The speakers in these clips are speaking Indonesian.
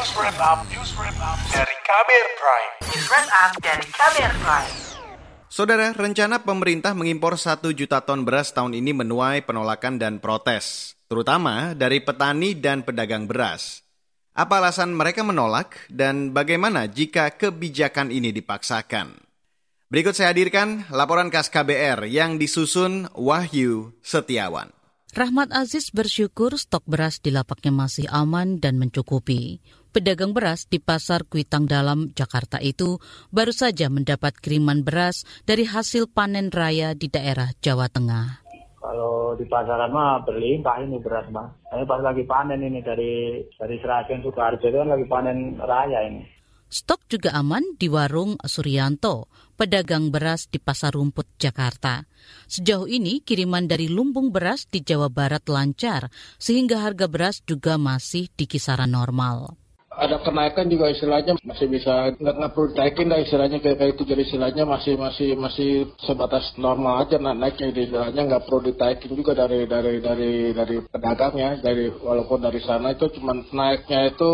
News Wrap Up, News Wrap Up dari Kamer Prime. News Wrap Up dari Kamer Prime. Saudara, rencana pemerintah mengimpor 1 juta ton beras tahun ini menuai penolakan dan protes, terutama dari petani dan pedagang beras. Apa alasan mereka menolak dan bagaimana jika kebijakan ini dipaksakan? Berikut saya hadirkan laporan khas KBR yang disusun Wahyu Setiawan. Rahmat Aziz bersyukur stok beras di lapaknya masih aman dan mencukupi. Pedagang beras di Pasar Kuitang Dalam, Jakarta itu baru saja mendapat kiriman beras dari hasil panen raya di daerah Jawa Tengah. Kalau di pasaran mah berlimpah ini beras mah. Ini pas lagi panen ini dari dari Seragen Sukarjo itu kan lagi panen raya ini. Stok juga aman di warung Suryanto, pedagang beras di Pasar Rumput, Jakarta. Sejauh ini kiriman dari lumbung beras di Jawa Barat lancar, sehingga harga beras juga masih di kisaran normal ada kenaikan juga istilahnya masih bisa nggak perlu lah istilahnya kayak kayak itu. Jadi istilahnya masih masih masih sebatas normal aja nah, naiknya. Istilahnya nggak perlu ditaikin juga dari dari dari dari pedagangnya. Dari walaupun dari sana itu cuma naiknya itu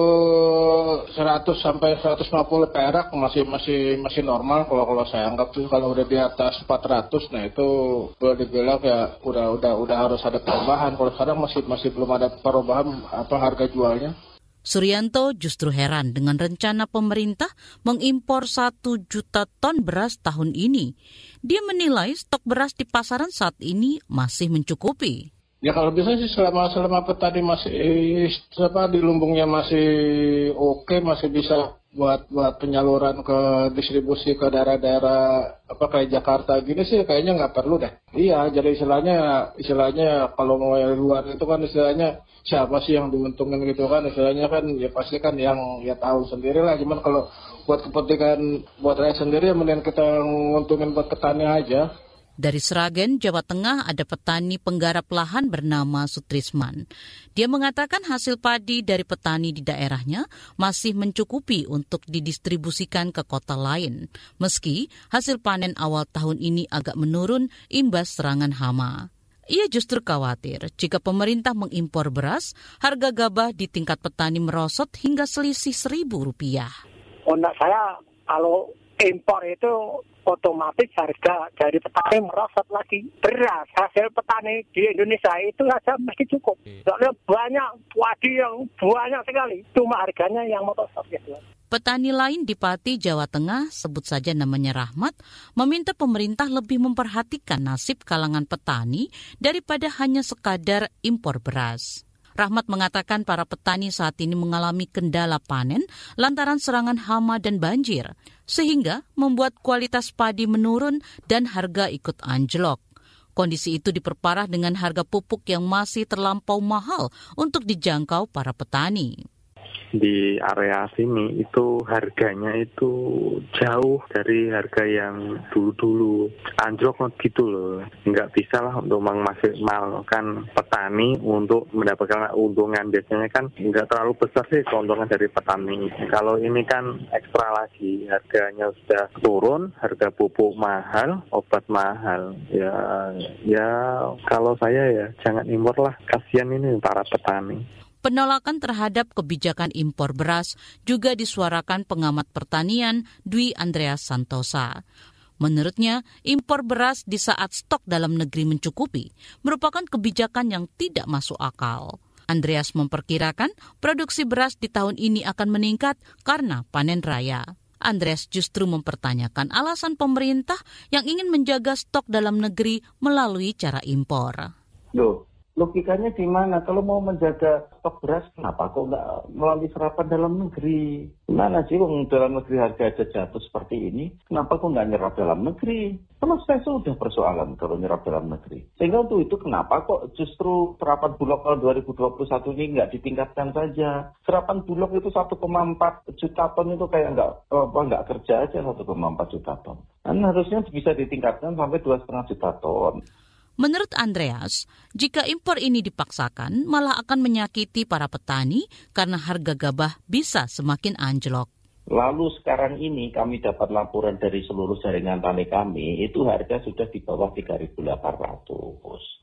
100 sampai 150 perak masih masih masih normal. Kalau kalau saya anggap tuh kalau udah di atas 400 nah itu boleh dibilang ya udah udah udah harus ada perubahan. Kalau sekarang masih masih belum ada perubahan apa harga jualnya Suryanto justru heran dengan rencana pemerintah mengimpor satu juta ton beras tahun ini. Dia menilai stok beras di pasaran saat ini masih mencukupi. Ya kalau bisa sih selama selama petani masih apa di lumbungnya masih oke okay, masih bisa buat buat penyaluran ke distribusi ke daerah-daerah apa kayak Jakarta gini sih kayaknya nggak perlu deh. Iya, jadi istilahnya istilahnya kalau mau yang luar itu kan istilahnya siapa sih yang diuntungkan gitu kan istilahnya kan ya pasti kan yang ya tahu sendiri lah. Cuman kalau buat kepentingan buat rakyat sendiri ya mending kita nguntungin buat petani aja. Dari Seragen, Jawa Tengah ada petani penggarap lahan bernama Sutrisman. Dia mengatakan hasil padi dari petani di daerahnya masih mencukupi untuk didistribusikan ke kota lain, meski hasil panen awal tahun ini agak menurun imbas serangan hama. Ia justru khawatir jika pemerintah mengimpor beras, harga gabah di tingkat petani merosot hingga selisih seribu rupiah. Oh, saya kalau impor itu otomatis harga dari petani merosot lagi. Beras hasil petani di Indonesia itu saja mesti cukup. Soalnya banyak padi yang banyak sekali. Cuma harganya yang merosot gitu. Petani lain di Pati, Jawa Tengah, sebut saja namanya Rahmat, meminta pemerintah lebih memperhatikan nasib kalangan petani daripada hanya sekadar impor beras. Rahmat mengatakan para petani saat ini mengalami kendala panen lantaran serangan hama dan banjir, sehingga membuat kualitas padi menurun dan harga ikut anjlok. Kondisi itu diperparah dengan harga pupuk yang masih terlampau mahal untuk dijangkau para petani di area sini itu harganya itu jauh dari harga yang dulu-dulu. Anjlok gitu loh. Nggak bisa lah untuk memaksimalkan petani untuk mendapatkan keuntungan. Biasanya kan nggak terlalu besar sih keuntungan dari petani. Kalau ini kan ekstra lagi. Harganya sudah turun harga pupuk mahal obat mahal. Ya ya kalau saya ya jangan impor lah. Kasihan ini para petani Penolakan terhadap kebijakan impor beras juga disuarakan pengamat pertanian Dwi Andreas Santosa. Menurutnya, impor beras di saat stok dalam negeri mencukupi merupakan kebijakan yang tidak masuk akal. Andreas memperkirakan produksi beras di tahun ini akan meningkat karena panen raya. Andreas justru mempertanyakan alasan pemerintah yang ingin menjaga stok dalam negeri melalui cara impor. Loh, logikanya di mana? Kalau mau menjaga stok beras, kenapa kok nggak melalui serapan dalam negeri? Gimana sih wong dalam negeri harga aja jatuh seperti ini? Kenapa kok nggak nyerap dalam negeri? Saya sudah persoalan kalau nyerap dalam negeri. Sehingga untuk itu kenapa kok justru serapan bulog tahun 2021 ini nggak ditingkatkan saja? Serapan bulog itu 1,4 juta ton itu kayak nggak apa nggak kerja aja 1,4 juta ton. Kan harusnya bisa ditingkatkan sampai 2,5 juta ton. Menurut Andreas, jika impor ini dipaksakan malah akan menyakiti para petani karena harga gabah bisa semakin anjlok. Lalu sekarang ini kami dapat laporan dari seluruh jaringan tani kami, itu harga sudah di bawah 3.800.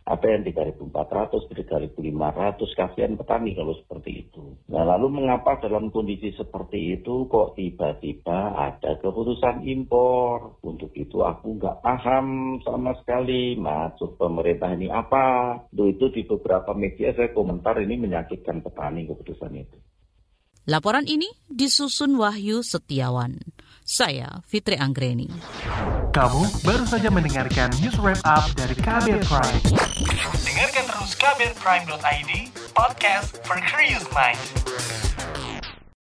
Ada yang 3.400, 3.500, kasihan petani kalau seperti itu. Nah lalu mengapa dalam kondisi seperti itu kok tiba-tiba ada keputusan impor? Untuk itu aku nggak paham sama sekali maksud pemerintah ini apa. Itu di beberapa media saya komentar ini menyakitkan petani keputusan itu. Laporan ini disusun Wahyu Setiawan. Saya Fitri Anggreni. Kamu baru saja mendengarkan news wrap up dari Kabel Prime. Dengarkan terus kabelprime.id, podcast for curious mind.